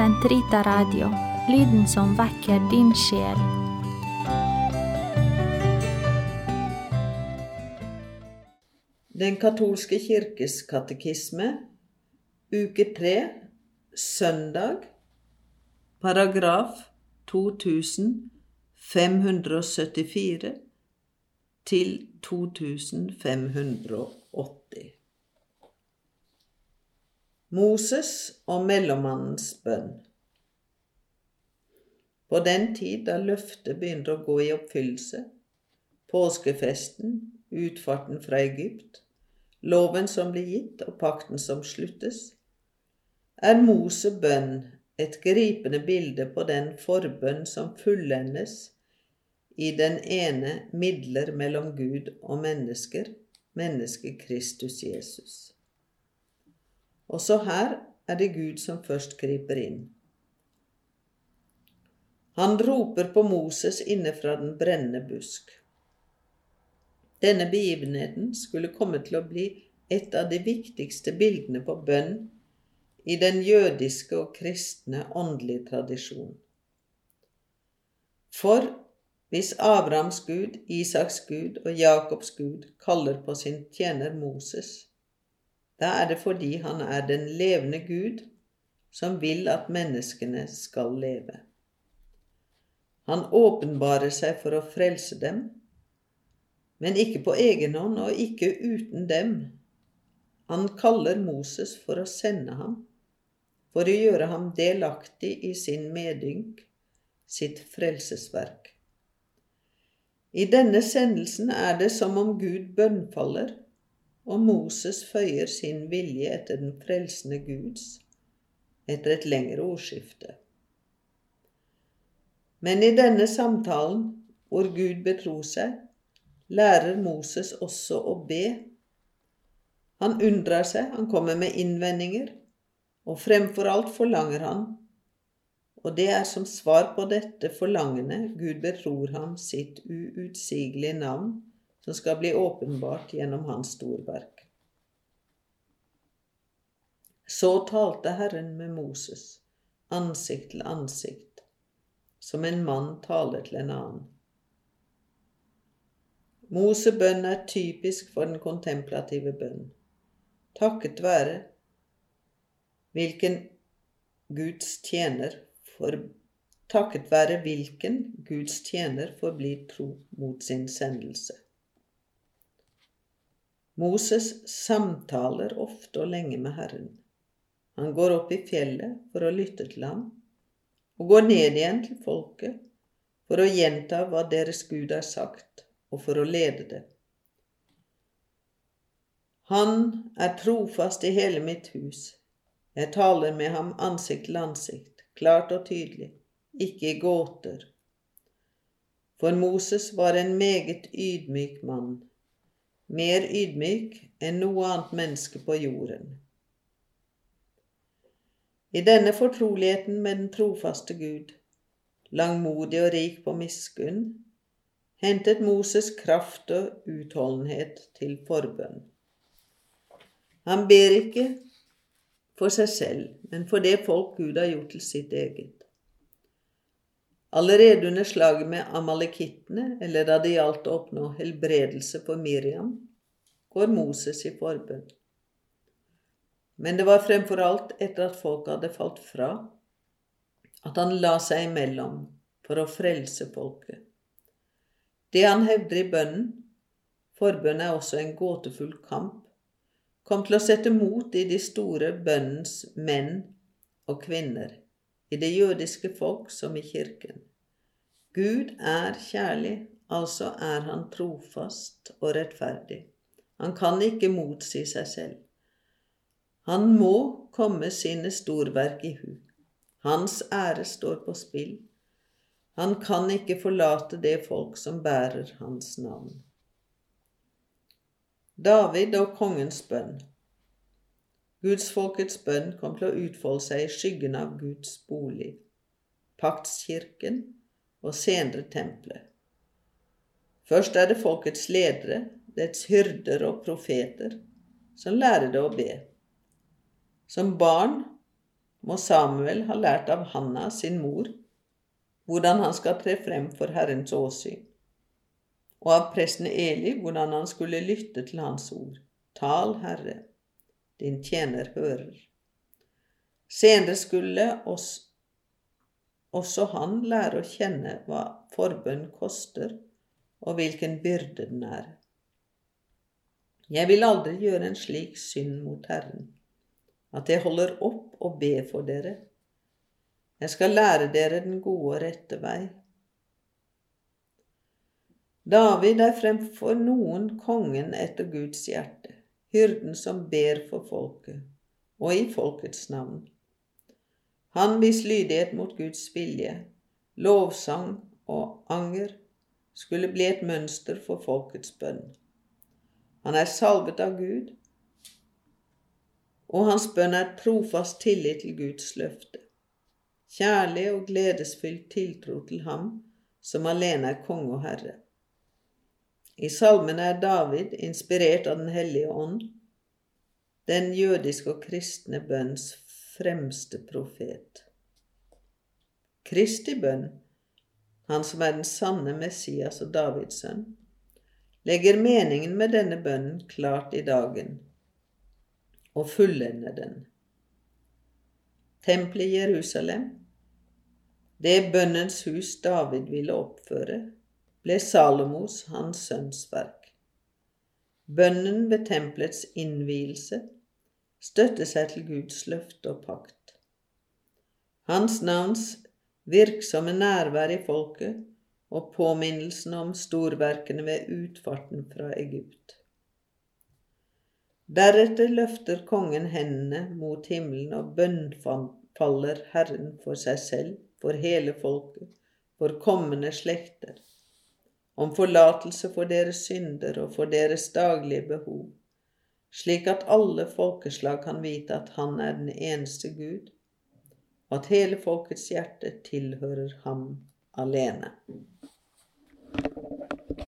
Sentrita Radio, lyden som vekker din sjel. Den katolske kirkes katekisme, uke tre, søndag, paragraf 2574 til 2580. Moses og mellommannens bønn. På den tid da løftet begynner å gå i oppfyllelse, påskefesten, utfarten fra Egypt, loven som blir gitt og pakten som sluttes, er Mose bønn et gripende bilde på den forbønn som fullendes i den ene midler mellom Gud og mennesker, mennesket Kristus Jesus. Også her er det Gud som først griper inn. Han roper på Moses inne fra den brennende busk. Denne begivenheten skulle komme til å bli et av de viktigste bildene på bønn i den jødiske og kristne åndelige tradisjon. For hvis Abrahams Gud, Isaks Gud og Jakobs Gud kaller på sin tjener Moses, da er det fordi han er den levende Gud som vil at menneskene skal leve. Han åpenbarer seg for å frelse dem, men ikke på egen hånd og ikke uten dem. Han kaller Moses for å sende ham, for å gjøre ham delaktig i sin medynk, sitt frelsesverk. I denne sendelsen er det som om Gud bønnfaller og Moses føyer sin vilje etter den frelsende Guds etter et lengre ordskifte. Men i denne samtalen, hvor Gud betror seg, lærer Moses også å be. Han undrer seg, han kommer med innvendinger, og fremfor alt forlanger han, og det er som svar på dette forlangende Gud betror ham sitt uutsigelige navn som skal bli åpenbart gjennom hans storverk. Så talte Herren med Moses, ansikt til ansikt, som en mann taler til en annen. Mosebønn er typisk for den kontemplative bønn. Takket være hvilken Guds tjener for takket være hvilken Guds tjener forblir tro mot sin sendelse. Moses samtaler ofte og lenge med Herren. Han går opp i fjellet for å lytte til ham, og går ned igjen til folket for å gjenta hva deres Gud har sagt, og for å lede det. Han er trofast i hele mitt hus. Jeg taler med ham ansikt til ansikt, klart og tydelig, ikke i gåter. For Moses var en meget ydmyk mann mer ydmyk enn noe annet menneske på jorden. I denne fortroligheten med den trofaste Gud, langmodig og rik på miskunn, hentet Moses kraft og utholdenhet til forbønn. Han ber ikke for seg selv, men for det folk Gud har gjort til sitt eget. Allerede under slaget med amalekittene, eller da det gjaldt å oppnå helbredelse for Miriam, går Moses i forbønn. Men det var fremfor alt etter at folk hadde falt fra, at han la seg imellom for å frelse folket. Det han hevder i bønnen, forbønn er også en gåtefull kamp, kom til å sette mot i de store bønnens menn og kvinner i det jødiske folk som i kirken. Gud er kjærlig, altså er han trofast og rettferdig. Han kan ikke motsi seg selv. Han må komme sine storverk i hu. Hans ære står på spill. Han kan ikke forlate det folk som bærer hans navn. David og kongens bønn. Gudsfolkets bønn kom til å utfolde seg i skyggen av Guds bolig, paktskirken og senere tempelet. Først er det folkets ledere, dets hyrder og profeter, som lærer det å be. Som barn må Samuel ha lært av Hanna, sin mor, hvordan han skal tre frem for Herrens åsyn, og av presten Eli hvordan han skulle lytte til hans ord. Tal, Herre, din tjener hører. Senere skulle også, også han lærer å kjenne hva forbønn koster, og hvilken byrde den er. Jeg vil aldri gjøre en slik synd mot Herren, at jeg holder opp og ber for dere. Jeg skal lære dere den gode og rette vei. David er fremfor noen kongen etter Guds hjerte, hyrden som ber for folket, og i folkets navn. Han vis lydighet mot Guds vilje, lovsang og anger skulle bli et mønster for folkets bønn. Han er salvet av Gud, og hans bønn er trofast tillit til Guds løfte. Kjærlig og gledesfylt tiltro til ham som alene er konge og herre. I salmene er David inspirert av Den hellige ånd, den jødiske og kristne bønns fremste profet. Kristi bønn, han som er den sanne Messias og Davids sønn, legger meningen med denne bønnen klart i dagen og fullender den. Tempelet i Jerusalem, det bønnens hus David ville oppføre, ble Salomos, hans sønns verk. Bønnen ved tempelets innvielse støtter seg til Guds løfte og pakt. Hans navns virksomme nærvær i folket og påminnelsen om storverkene ved utfarten fra Egypt. Deretter løfter kongen hendene mot himmelen og bønnfaller Herren for seg selv, for hele folket, for kommende slekter, om forlatelse for deres synder og for deres daglige behov, slik at alle folkeslag kan vite at Han er den eneste Gud, og at hele folkets hjerte tilhører ham alene.